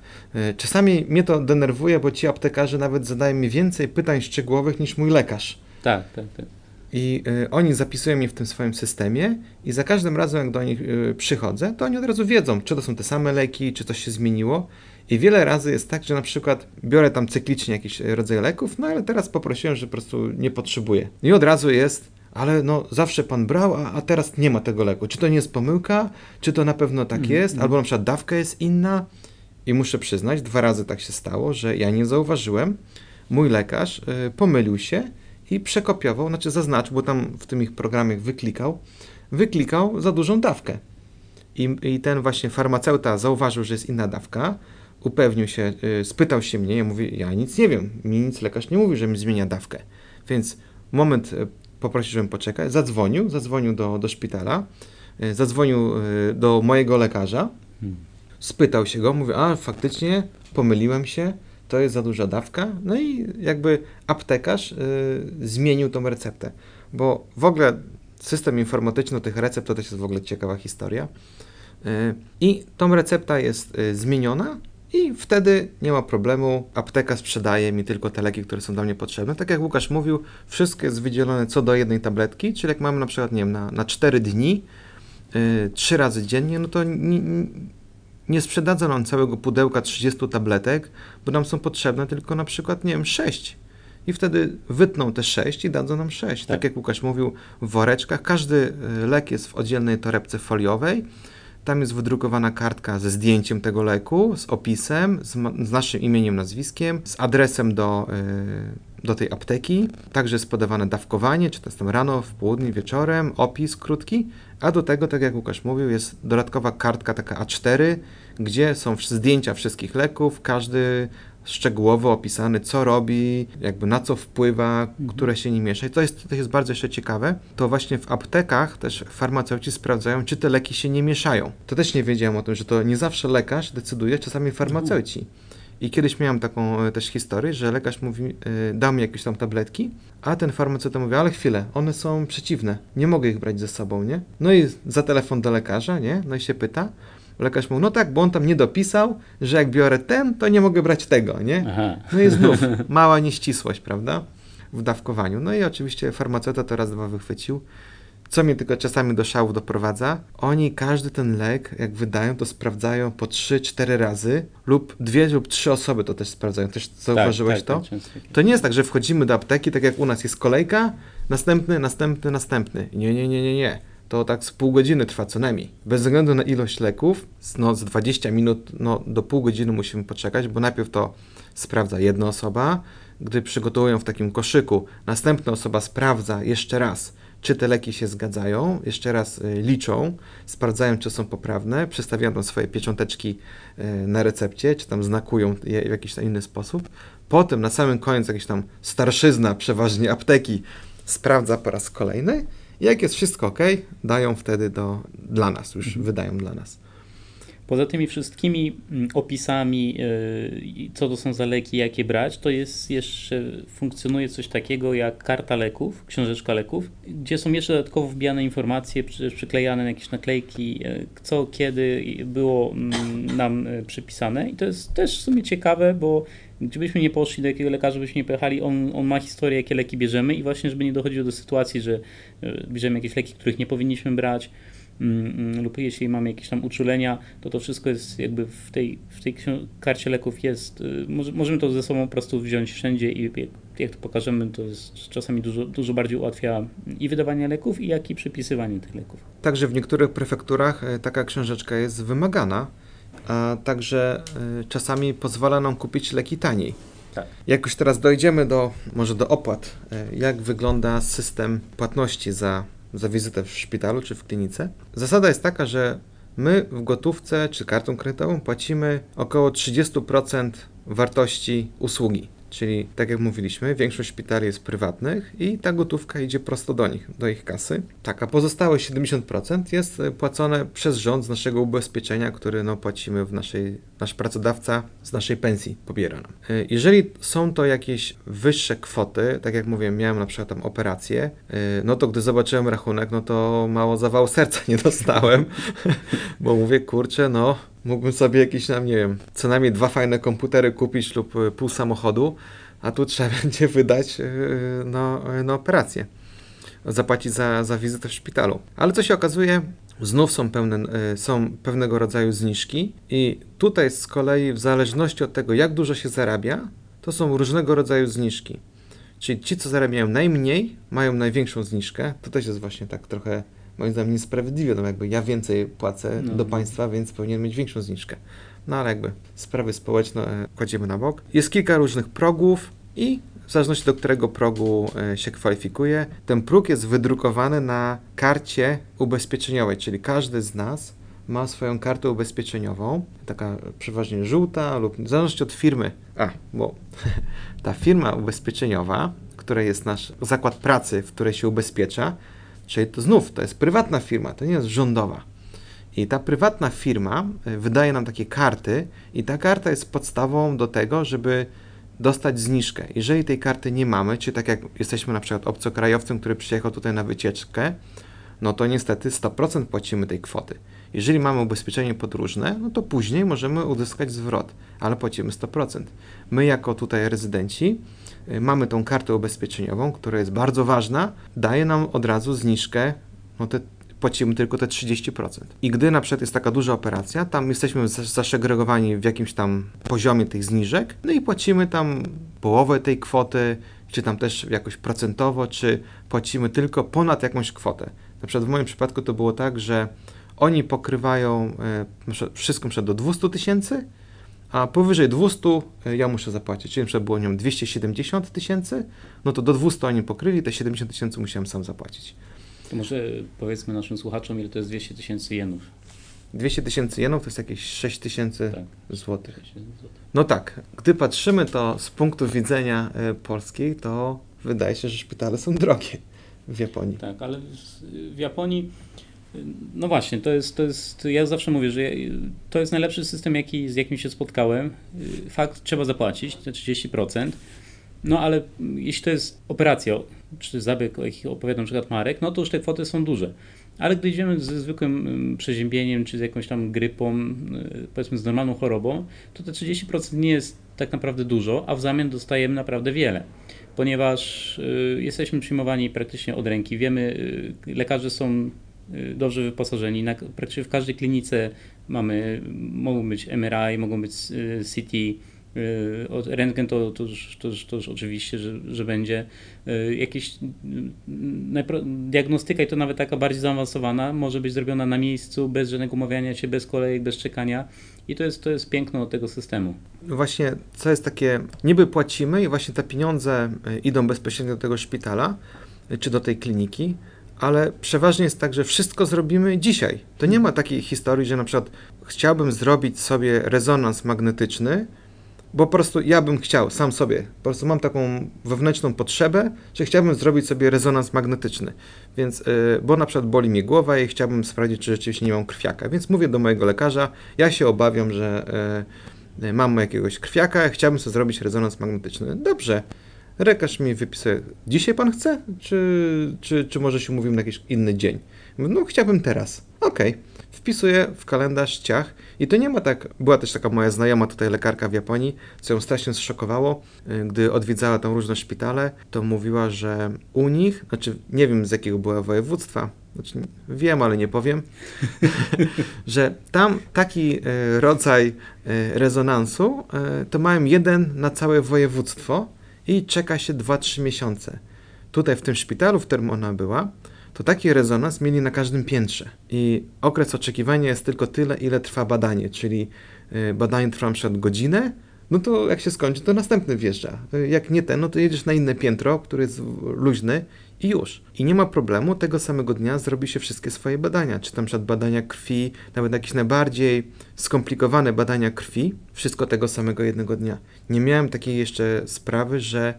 Czasami mnie to denerwuje, bo ci aptekarze nawet zadają mi więcej pytań szczegółowych niż mój lekarz. Tak, tak, tak. I y, oni zapisują je w tym swoim systemie, i za każdym razem, jak do nich y, przychodzę, to oni od razu wiedzą, czy to są te same leki, czy coś się zmieniło. I wiele razy jest tak, że na przykład biorę tam cyklicznie jakiś rodzaj leków, no ale teraz poprosiłem, że po prostu nie potrzebuję. I od razu jest, ale no zawsze pan brał, a, a teraz nie ma tego leku. Czy to nie jest pomyłka, czy to na pewno tak mm, jest, mm. albo na przykład dawka jest inna. I muszę przyznać, dwa razy tak się stało, że ja nie zauważyłem. Mój lekarz y, pomylił się i przekopiował, znaczy zaznaczył, bo tam w tym ich programie wyklikał, wyklikał za dużą dawkę. I, I, ten właśnie farmaceuta zauważył, że jest inna dawka, upewnił się, yy, spytał się mnie, ja mówię, ja nic nie wiem, mi nic lekarz nie mówi, że mi zmienia dawkę. Więc moment yy, poprosił, żebym poczekać, zadzwonił, zadzwonił do, do szpitala, yy, zadzwonił y, do mojego lekarza, hmm. spytał się go, mówię, a faktycznie pomyliłem się, to jest za duża dawka, no i jakby aptekarz y, zmienił tą receptę, bo w ogóle system informatyczny tych recept to też jest w ogóle ciekawa historia. Y, I tą recepta jest y, zmieniona i wtedy nie ma problemu, apteka sprzedaje mi tylko te leki, które są dla mnie potrzebne. Tak jak Łukasz mówił, wszystko jest wydzielone co do jednej tabletki, czyli jak mamy na przykład, nie wiem, na, na 4 dni, trzy razy dziennie, no to nie sprzedadzą nam całego pudełka 30 tabletek, bo nam są potrzebne tylko na przykład, nie wiem, 6. I wtedy wytną te 6 i dadzą nam 6. Tak. tak jak Łukasz mówił, w woreczkach. Każdy e, lek jest w oddzielnej torebce foliowej. Tam jest wydrukowana kartka ze zdjęciem tego leku, z opisem, z, z naszym imieniem, nazwiskiem, z adresem do, yy, do tej apteki. Także jest podawane dawkowanie, czy to jest tam rano, w południe, wieczorem, opis krótki. A do tego, tak jak Łukasz mówił, jest dodatkowa kartka taka A4, gdzie są zdjęcia wszystkich leków, każdy szczegółowo opisany, co robi, jakby na co wpływa, mhm. które się nie miesza. I to jest, to jest bardzo jeszcze ciekawe. To właśnie w aptekach też farmaceuci sprawdzają, czy te leki się nie mieszają. To też nie wiedziałem o tym, że to nie zawsze lekarz decyduje, czasami farmaceuci. I kiedyś miałem taką e, też historię, że lekarz mówi, yy, dał mi jakieś tam tabletki, a ten farmaceuta mówi, ale chwilę, one są przeciwne, nie mogę ich brać ze sobą, nie? No i za telefon do lekarza, nie? No i się pyta, Lekarz mówi, no tak, bo on tam nie dopisał, że jak biorę ten, to nie mogę brać tego, nie? Aha. No i znów mała nieścisłość, prawda? W dawkowaniu. No i oczywiście farmaceuta to raz, dwa wychwycił. Co mnie tylko czasami do szału doprowadza, oni każdy ten lek, jak wydają, to sprawdzają po 3-4 razy, lub dwie lub trzy osoby to też sprawdzają. Też zauważyłeś tak, tak, to? Tak, to nie jest tak, że wchodzimy do apteki, tak jak u nas jest kolejka, następny, następny, następny. Nie, nie, nie, nie, nie to tak z pół godziny trwa co najmniej. Bez względu na ilość leków, no z 20 minut no, do pół godziny musimy poczekać, bo najpierw to sprawdza jedna osoba, gdy przygotowują w takim koszyku, następna osoba sprawdza jeszcze raz, czy te leki się zgadzają, jeszcze raz y, liczą, sprawdzają, czy są poprawne, przestawiają tam swoje piecząteczki y, na recepcie, czy tam znakują je w jakiś tam inny sposób. Potem na samym końcu jakiś tam starszyzna, przeważnie apteki, sprawdza po raz kolejny jak jest wszystko ok, dają wtedy do, dla nas, już mhm. wydają dla nas. Poza tymi wszystkimi mm, opisami, y, co to są za leki, jakie brać, to jest jeszcze, funkcjonuje coś takiego jak karta leków, książeczka leków, gdzie są jeszcze dodatkowo wbijane informacje, przyklejane jakieś naklejki, y, co, kiedy było mm, nam y, przypisane. I to jest też w sumie ciekawe, bo Gdybyśmy nie poszli do jakiego lekarza, byśmy nie pojechali, on, on ma historię, jakie leki bierzemy i właśnie, żeby nie dochodziło do sytuacji, że bierzemy jakieś leki, których nie powinniśmy brać, lub jeśli mamy jakieś tam uczulenia, to to wszystko jest jakby w tej, w tej karcie leków jest, y, możemy to ze sobą po prostu wziąć wszędzie i jak, jak to pokażemy, to jest czasami dużo, dużo bardziej ułatwia i wydawanie leków, i jak i przypisywanie tych leków. Także w niektórych prefekturach e, taka książeczka jest wymagana, a także y, czasami pozwala nam kupić leki taniej. Tak. Jak już teraz dojdziemy do, może do opłat, y, jak wygląda system płatności za, za wizytę w szpitalu czy w klinice? Zasada jest taka, że my w gotówce czy kartą kredytową płacimy około 30% wartości usługi. Czyli, tak jak mówiliśmy, większość szpitali jest prywatnych i ta gotówka idzie prosto do nich, do ich kasy. Tak, a pozostałe 70% jest e, płacone przez rząd z naszego ubezpieczenia, które no, płacimy w naszej, nasz pracodawca z naszej pensji pobiera nam. E, jeżeli są to jakieś wyższe kwoty, tak jak mówiłem, miałem na przykład tam operację, e, no to gdy zobaczyłem rachunek, no to mało zawału serca nie dostałem, bo mówię, kurczę, no Mógłbym sobie jakieś, tam, nie wiem, co najmniej dwa fajne komputery kupić lub e, pół samochodu, a tu trzeba będzie wydać e, no, e, na operację. Zapłacić za, za wizytę w szpitalu. Ale co się okazuje, znów są, pełne, są pewnego rodzaju zniżki, i tutaj z kolei, w zależności od tego, jak dużo się zarabia, to są różnego rodzaju zniżki. Czyli ci, co zarabiają najmniej, mają największą zniżkę. To też jest właśnie tak trochę moim zdaniem niesprawiedliwie, no jakby ja więcej płacę no. do państwa, więc powinien mieć większą zniżkę. No ale jakby sprawy społeczne e, kładziemy na bok. Jest kilka różnych progów i w zależności do którego progu e, się kwalifikuje, ten próg jest wydrukowany na karcie ubezpieczeniowej, czyli każdy z nas ma swoją kartę ubezpieczeniową, taka przeważnie żółta lub w zależności od firmy. A, bo ta firma ubezpieczeniowa, która jest nasz zakład pracy, w której się ubezpiecza, Czyli to znów, to jest prywatna firma, to nie jest rządowa. I ta prywatna firma e, wydaje nam takie karty i ta karta jest podstawą do tego, żeby dostać zniżkę. Jeżeli tej karty nie mamy, czy tak jak jesteśmy na przykład obcokrajowcem, który przyjechał tutaj na wycieczkę, no to niestety 100% płacimy tej kwoty. Jeżeli mamy ubezpieczenie podróżne, no to później możemy uzyskać zwrot, ale płacimy 100%. My jako tutaj rezydenci Y, mamy tą kartę ubezpieczeniową, która jest bardzo ważna, daje nam od razu zniżkę, no te, płacimy tylko te 30%. I gdy na przykład jest taka duża operacja, tam jesteśmy zaszegregowani w jakimś tam poziomie tych zniżek, no i płacimy tam połowę tej kwoty, czy tam też jakoś procentowo, czy płacimy tylko ponad jakąś kwotę. Na przykład w moim przypadku to było tak, że oni pokrywają e, wszystko do 200 tysięcy, a powyżej 200 e, ja muszę zapłacić. Czyli było nią 270 tysięcy, no to do 200 oni pokryli, te 70 tysięcy musiałem sam zapłacić. To może powiedzmy naszym słuchaczom, ile to jest 200 tysięcy jenów. 200 tysięcy jenów to jest jakieś 6 tysięcy tak. złotych. No tak, gdy patrzymy to z punktu widzenia y, Polski, to wydaje się, że szpitale są drogie w Japonii. Tak, ale w Japonii no właśnie, to jest, to jest, ja zawsze mówię, że to jest najlepszy system, jaki, z jakim się spotkałem. Fakt, trzeba zapłacić te 30%, no ale jeśli to jest operacja, czy zabieg, o jakich opowiadam przykład Marek, no to już te kwoty są duże. Ale gdy idziemy ze zwykłym mm, przeziębieniem, czy z jakąś tam grypą, y, powiedzmy z normalną chorobą, to te 30% nie jest tak naprawdę dużo, a w zamian dostajemy naprawdę wiele ponieważ y, jesteśmy przyjmowani praktycznie od ręki. Wiemy, y, lekarze są dobrze wyposażeni. Na, praktycznie w każdej klinice mamy, mogą być MRI, mogą być y, CT, y, rentgen to, to, już, to, już, to już oczywiście, że, że będzie. Jakieś diagnostyka i to nawet taka bardziej zaawansowana może być zrobiona na miejscu, bez żadnego umawiania się, bez kolejek, bez czekania. I to jest, to jest piękno tego systemu. Właśnie, co jest takie, niby płacimy i właśnie te pieniądze idą bezpośrednio do tego szpitala, czy do tej kliniki, ale przeważnie jest tak, że wszystko zrobimy dzisiaj. To nie ma takiej historii, że na przykład chciałbym zrobić sobie rezonans magnetyczny, bo po prostu ja bym chciał, sam sobie, po prostu mam taką wewnętrzną potrzebę, że chciałbym zrobić sobie rezonans magnetyczny. Więc, yy, bo na przykład boli mnie głowa i chciałbym sprawdzić, czy rzeczywiście nie mam krwiaka. Więc mówię do mojego lekarza, ja się obawiam, że yy, mam jakiegoś krwiaka, chciałbym sobie zrobić rezonans magnetyczny. Dobrze, Lekarz mi wypisuje, dzisiaj pan chce, czy, czy, czy może się umówimy na jakiś inny dzień? No chciałbym teraz. Okej. Wpisuję w kalendarz ciach i to nie ma tak, była też taka moja znajoma tutaj lekarka w Japonii, co ją strasznie zszokowało, y, gdy odwiedzała tam różne szpitale, to mówiła, że u nich, znaczy nie wiem z jakiego była województwa, znaczy wiem, ale nie powiem, że tam taki y, rodzaj y, rezonansu to mają jeden na całe województwo i czeka się 2-3 miesiące. Tutaj w tym szpitalu, w którym ona była, to taki rezonans mieli na każdym piętrze. I okres oczekiwania jest tylko tyle, ile trwa badanie, czyli y, badanie trwa na przykład godzinę, no to jak się skończy, to następny wjeżdża. Y, Jak nie ten, no to jedziesz na inne piętro, które jest luźny i już. I nie ma problemu, tego samego dnia zrobi się wszystkie swoje badania, czy tam przykład badania krwi, nawet jakieś najbardziej skomplikowane badania krwi, wszystko tego samego jednego dnia. Nie miałem takiej jeszcze sprawy, że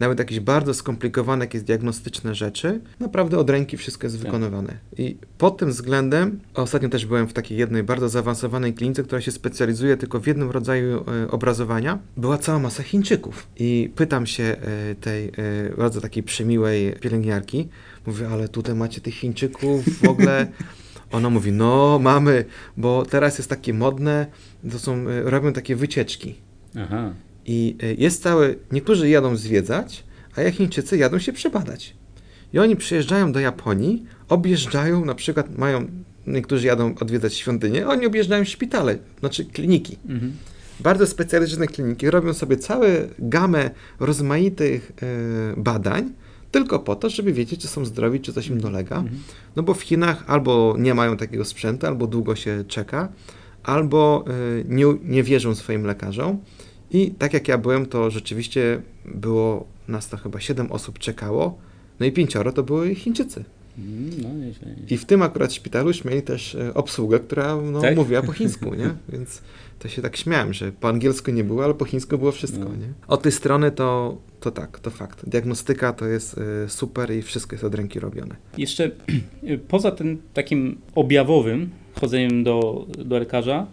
nawet jakieś bardzo skomplikowane, jakieś diagnostyczne rzeczy, naprawdę od ręki wszystko jest Tak. wykonywane. I pod tym względem, ostatnio też byłem w takiej jednej bardzo zaawansowanej klinice, która się specjalizuje tylko w jednym rodzaju e, obrazowania, była cała masa Chińczyków. I pytam się e, tej e, bardzo takiej przemiłej pielęgniarki, mówię, ale tutaj macie tych Chińczyków w ogóle... Ona mówi, no mamy, bo teraz jest takie modne, to są, robią takie wycieczki. Aha. I y, jest cały, niektórzy jadą zwiedzać, a jak Chińczycy jadą się przebadać. I oni przyjeżdżają do Japonii, objeżdżają, na przykład mają, niektórzy jadą odwiedzać świątynię, oni objeżdżają szpitale, znaczy kliniki. Mhm. Bardzo specjalistyczne kliniki robią sobie całą gamę rozmaitych e, badań, tylko po to, żeby wiedzieć, czy są zdrowi, czy coś im dolega. Mhm. No bo w Chinach albo nie mają takiego sprzętu, albo długo się czeka, albo y, nie, nie wierzą swoim lekarzom. I tak jak ja byłem, to rzeczywiście było nas to chyba 7 osób czekało, no i pięcioro to były Chińczycy. Mm, No, nieźle, nieźle. I w tym akurat szpitalu już mieli też e, obsługę, która no, Tak? mówiła po chińsku, nie? Więc to się tak śmiałem, że po angielsku nie było, ale po chińsku było wszystko, No. nie? Od tej strony to, to tak, to fakt. Diagnostyka to jest e, super i wszystko jest od ręki robione. Jeszcze poza tym takim objawowym chodzeniem do, do lekarza,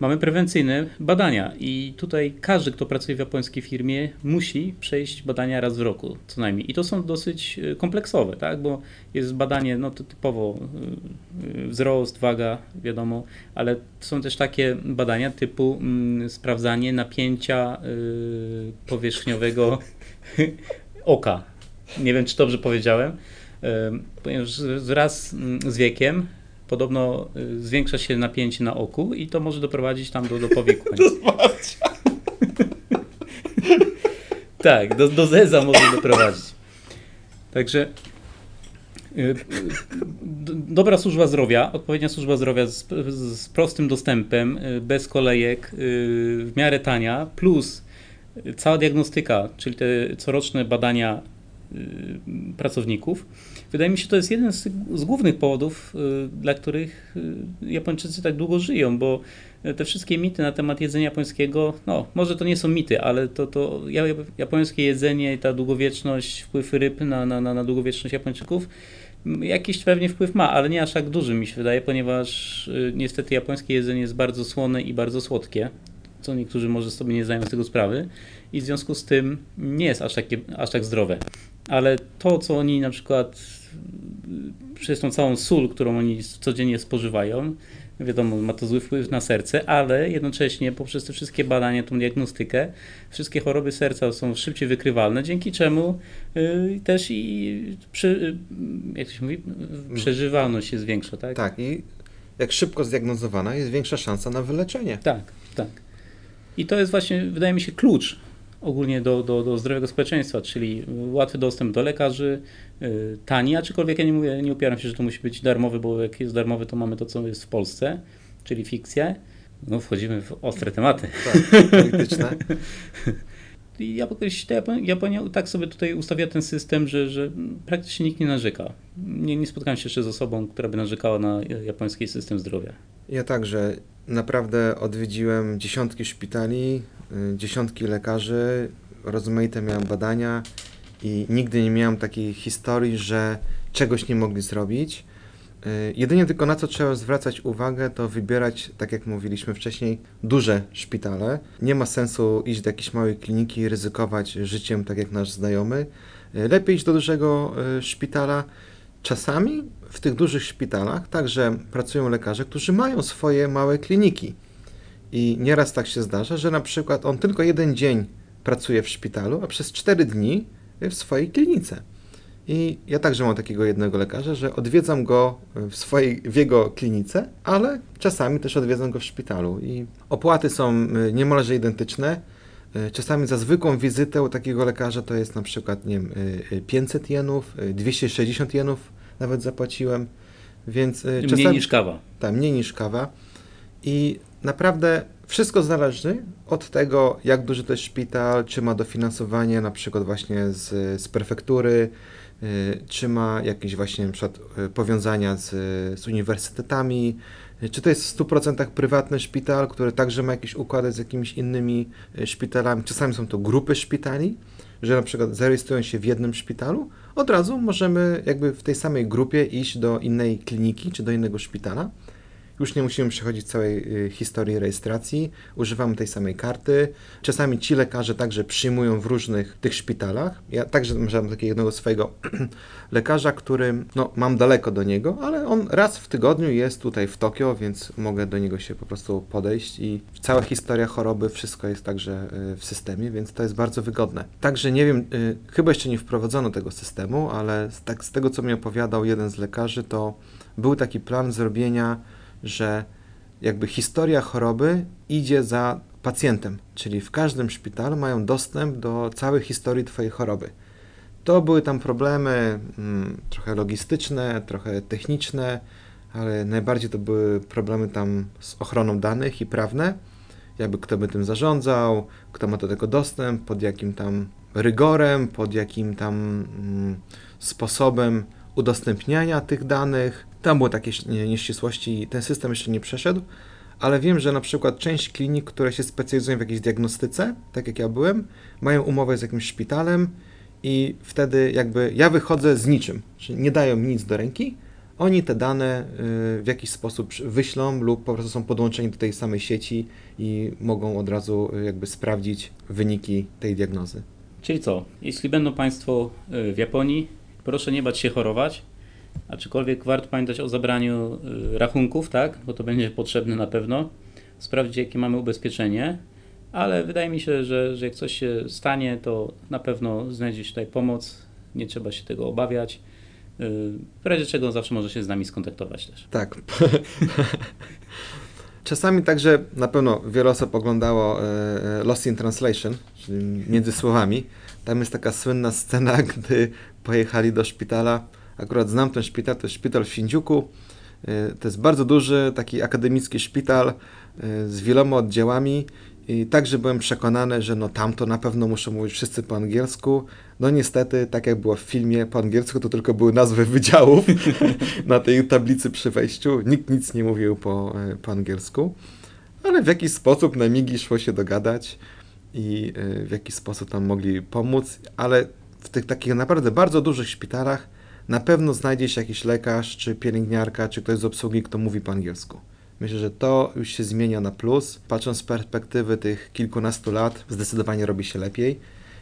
mamy prewencyjne badania i tutaj każdy, kto pracuje w japońskiej firmie, musi przejść badania raz w roku co najmniej. I to są dosyć y, kompleksowe, tak? bo jest badanie no, to typowo y, wzrost, waga, wiadomo, ale są też takie badania typu mm, sprawdzanie napięcia y, powierzchniowego oka. Nie wiem, czy dobrze powiedziałem. Ponieważ wraz mm, z wiekiem podobno y, zwiększa się napięcie na oku i to może doprowadzić tam do, do powikłań. tak, do, do zeza może doprowadzić. Także y, y, dobra służba zdrowia, odpowiednia służba zdrowia z, z prostym dostępem, bez kolejek, w miarę tania, plus cała diagnostyka, czyli te coroczne badania pracowników. Wydaje mi się, to jest jeden z, z głównych powodów, y, dla których y, Japończycy tak długo żyją, bo y, te wszystkie mity na temat jedzenia japońskiego, no może to nie są mity, ale to, to ja- japońskie jedzenie i ta długowieczność, wpływ ryb na, na, na, długowieczność Japończyków, jakiś pewnie wpływ ma, ale nie aż tak duży mi się wydaje, ponieważ y, niestety japońskie jedzenie jest bardzo słone i bardzo słodkie, co niektórzy może sobie nie zdają z tego sprawy i w związku z tym nie jest aż, takie, aż tak zdrowe. Ale to, co oni na przykład przez tą całą sól, którą oni codziennie spożywają, wiadomo, ma to zły wpływ na serce, ale jednocześnie poprzez te wszystkie badania, tą diagnostykę, wszystkie choroby serca są szybciej wykrywalne, dzięki czemu y, też i przy, y, jak to się mówi, przeżywalność się zwiększa, tak? Tak, i jak szybko zdiagnozowana, jest większa szansa na wyleczenie. Tak, tak. I to jest właśnie, wydaje mi się, klucz ogólnie do, do, do zdrowego społeczeństwa, czyli łatwy dostęp do lekarzy, y, tani, aczkolwiek ja nie mówię, nie upieram się, że to musi być darmowy, bo jak jest darmowy, to mamy to, co jest w Polsce, czyli fikcję. No, wchodzimy w ostre tematy. Tak, polityczne. Japonia, Japonia tak sobie tutaj ustawia ten system, że, że praktycznie nikt nie narzeka. Nie, nie spotkałem się jeszcze z osobą, która by narzekała na japoński system zdrowia. Ja także naprawdę odwiedziłem dziesiątki szpitali, y, dziesiątki lekarzy, rozmaite miałem badania i nigdy nie miałem takiej historii, że czegoś nie mogli zrobić. Y, Jedynie tylko na co trzeba zwracać uwagę, to wybierać, tak jak mówiliśmy wcześniej, duże szpitale. Nie ma sensu iść do jakiejś małej kliniki i ryzykować życiem, tak jak nasz znajomy. Y, Lepiej iść do dużego szpitala. Czasami w tych dużych szpitalach także pracują lekarze, którzy mają swoje małe kliniki. I nieraz tak się zdarza, że na przykład on tylko jeden dzień pracuje w szpitalu, a przez cztery dni w swojej klinice. I ja także mam takiego jednego lekarza, że odwiedzam go w swojej, w jego klinice, ale czasami też odwiedzam go w szpitalu. I opłaty są y, niemalże identyczne. Y, Czasami za zwykłą wizytę u takiego lekarza to jest na przykład nie wiem, y, y, 500 jenów, y, 260 jenów nawet zapłaciłem, więc y, Mniej czasami, niż kawa. tak, mniej niż kawa. I naprawdę wszystko zależy od tego, jak duży to jest szpital, czy ma dofinansowanie na przykład właśnie z, z prefektury, y, czy ma jakieś właśnie na przykład y, powiązania z, z uniwersytetami, czy to jest w 100% prywatny szpital, który także ma jakieś układy z jakimiś innymi y, szpitalami. Czasami są to grupy szpitali, że na przykład zarejestrują się w jednym szpitalu, od razu możemy jakby w tej samej grupie iść do innej kliniki czy do innego szpitala. Już nie musimy przechodzić całej y, historii rejestracji, używamy tej samej karty. Czasami ci lekarze także przyjmują w różnych tych szpitalach. Ja także mam takiego jednego swojego lekarza, który, no mam daleko do niego, ale on raz w tygodniu jest tutaj w Tokio, więc mogę do niego się po prostu podejść i cała historia choroby, wszystko jest także y, w systemie, więc to jest bardzo wygodne. Także nie wiem, y, chyba jeszcze nie wprowadzono tego systemu, ale tak, z tego co mi opowiadał jeden z lekarzy, to był taki plan zrobienia że jakby historia choroby idzie za pacjentem, czyli w każdym szpitalu mają dostęp do całej historii Twojej choroby. To były tam problemy mm, trochę logistyczne, trochę techniczne, ale najbardziej to były problemy tam z ochroną danych i prawne. Jakby kto by tym zarządzał, kto ma do tego dostęp, pod jakim tam rygorem, pod jakim tam mm, sposobem udostępniania tych danych. Tam były takie nie- nieścisłości i ten system jeszcze nie przeszedł, ale wiem, że na przykład część klinik, które się specjalizują w jakiejś diagnostyce, tak jak ja byłem, mają umowę z jakimś szpitalem i wtedy jakby ja wychodzę z niczym, czyli nie dają mi nic do ręki, oni te dane y, w jakiś sposób wyślą lub po prostu są podłączeni do tej samej sieci i mogą od razu y, jakby sprawdzić wyniki tej diagnozy. Czyli co? Jeśli będą Państwo y, w Japonii, proszę nie bać się chorować, aczkolwiek warto pamiętać o zabraniu y, rachunków, tak? Bo to będzie potrzebne na pewno. Sprawdzić, jakie mamy ubezpieczenie, ale wydaje mi się, że, że jak coś się stanie, to na pewno znajdzie się tutaj pomoc. Nie trzeba się tego obawiać. Y, W razie czego zawsze może się z nami skontaktować też. Tak. Czasami także na pewno wiele osób oglądało e, e, Lost in Translation, czyli między słowami. Tam jest taka słynna scena, gdy pojechali do szpitala. Akurat znam ten szpital, to jest szpital w Shinjuku. E, To jest bardzo duży, taki akademicki szpital e, z wieloma oddziałami. I także byłem przekonany, że no tam to na pewno muszą mówić wszyscy po angielsku. No niestety, tak jak było w filmie po angielsku, to tylko były nazwy wydziałów na tej tablicy przy wejściu. Nikt nic nie mówił po, e, po angielsku, ale w jakiś sposób na migi szło się dogadać i w jakiś sposób tam mogli pomóc, ale w tych takich naprawdę bardzo dużych szpitalach na pewno znajdzie się jakiś lekarz, czy pielęgniarka, czy ktoś z obsługi, kto mówi po angielsku. Myślę, że to już się zmienia na plus. Patrząc z perspektywy tych kilkunastu lat, zdecydowanie robi się lepiej.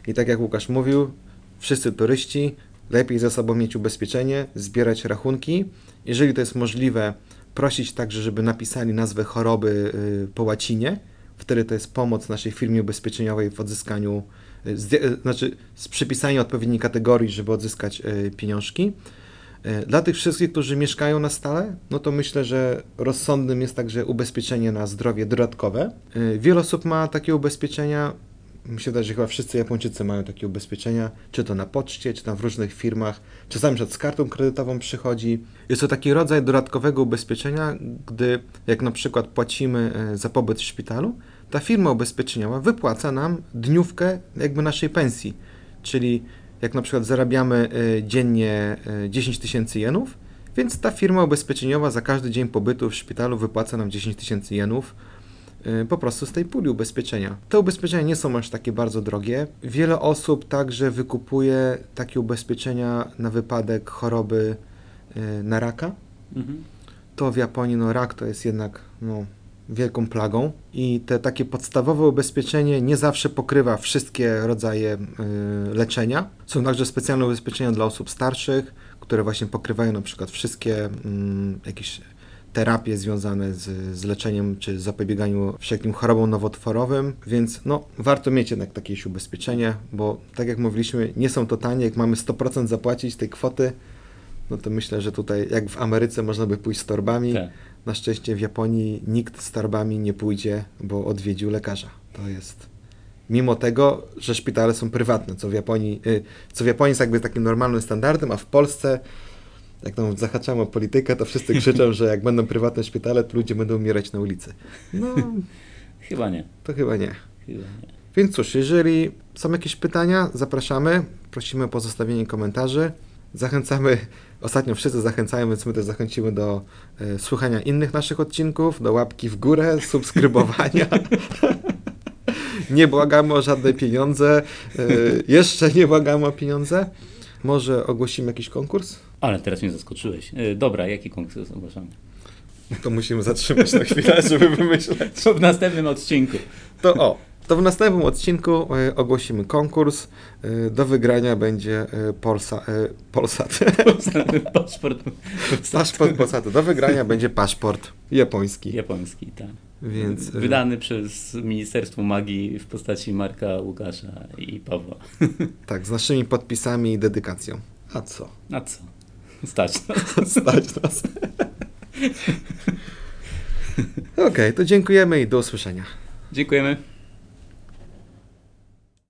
I tak jak Łukasz mówił, wszyscy turyści, lepiej ze sobą mieć ubezpieczenie, zbierać rachunki. Jeżeli to jest możliwe, prosić także, żeby napisali nazwę choroby y, po łacinie. Wtedy to jest pomoc naszej firmie ubezpieczeniowej w odzyskaniu, zdję- y, znaczy z przypisania odpowiedniej kategorii, żeby odzyskać y, pieniążki. E, Dla tych wszystkich, którzy mieszkają na stale, no to myślę, że rozsądnym jest także ubezpieczenie na zdrowie dodatkowe. E, Wiele osób ma takie ubezpieczenia. Wydaje, że chyba wszyscy Japończycy mają takie ubezpieczenia, czy to na poczcie, czy tam w różnych firmach. Czasami przed z kartą kredytową przychodzi. Jest to taki rodzaj dodatkowego ubezpieczenia, gdy jak na przykład płacimy e, za pobyt w szpitalu, ta firma ubezpieczeniowa wypłaca nam dniówkę jakby naszej pensji. Czyli jak na przykład zarabiamy y, dziennie y, 10 tysięcy jenów, więc ta firma ubezpieczeniowa za każdy dzień pobytu w szpitalu wypłaca nam 10 tysięcy jenów y, po prostu z tej puli ubezpieczenia. Te ubezpieczenia nie są aż takie bardzo drogie. Wiele osób także wykupuje takie ubezpieczenia na wypadek choroby na raka. Mhm. to w Japonii no, rak to jest jednak no, wielką plagą i te takie podstawowe ubezpieczenie nie zawsze pokrywa wszystkie rodzaje y, leczenia. Są także specjalne ubezpieczenia dla osób starszych, które właśnie pokrywają na przykład wszystkie mm, jakieś terapie związane z, z leczeniem czy zapobieganiu wszelkim chorobom nowotworowym, więc no, warto mieć jednak jakieś ubezpieczenie, bo tak jak mówiliśmy, nie są to tanie, jak mamy 100% zapłacić tej kwoty, no to myślę, że tutaj jak w Ameryce można by pójść z torbami, Tak. Na szczęście w Japonii nikt z torbami nie pójdzie, bo odwiedził lekarza. To jest. Mimo tego, że szpitale są prywatne, co w Japonii, y, co w Japonii jest jakby takim normalnym standardem, a w Polsce, jak tam zahaczamy o politykę, to wszyscy krzyczą, że jak będą prywatne szpitale, to ludzie będą umierać na ulicy. No, Chyba nie. to chyba nie. Chyba nie. Więc cóż, jeżeli są jakieś pytania, zapraszamy. Prosimy o pozostawienie komentarzy. Zachęcamy, ostatnio wszyscy zachęcają, więc my też zachęcimy do e, słuchania innych naszych odcinków, do łapki w górę, subskrybowania. nie błagamy o żadne pieniądze. E, jeszcze nie błagamy o pieniądze. Może ogłosimy jakiś konkurs? Ale teraz mnie zaskoczyłeś. E, Dobra, jaki konkurs ogłaszamy? To musimy zatrzymać na chwilę, żeby wymyśleć. To w następnym odcinku. To o, to w następnym odcinku e, ogłosimy konkurs. E, do wygrania będzie e, Polsa, e, Polsat. Paszport Paszport Polsatu. Do wygrania będzie paszport japoński. japoński, tak. Więc Wydany przez Ministerstwo Magii w postaci Marka, Łukasza i Pawła. tak, z naszymi podpisami i dedykacją. A co? A co? Stać nas. Stać nas. Okej, to dziękujemy i do usłyszenia. Dziękujemy.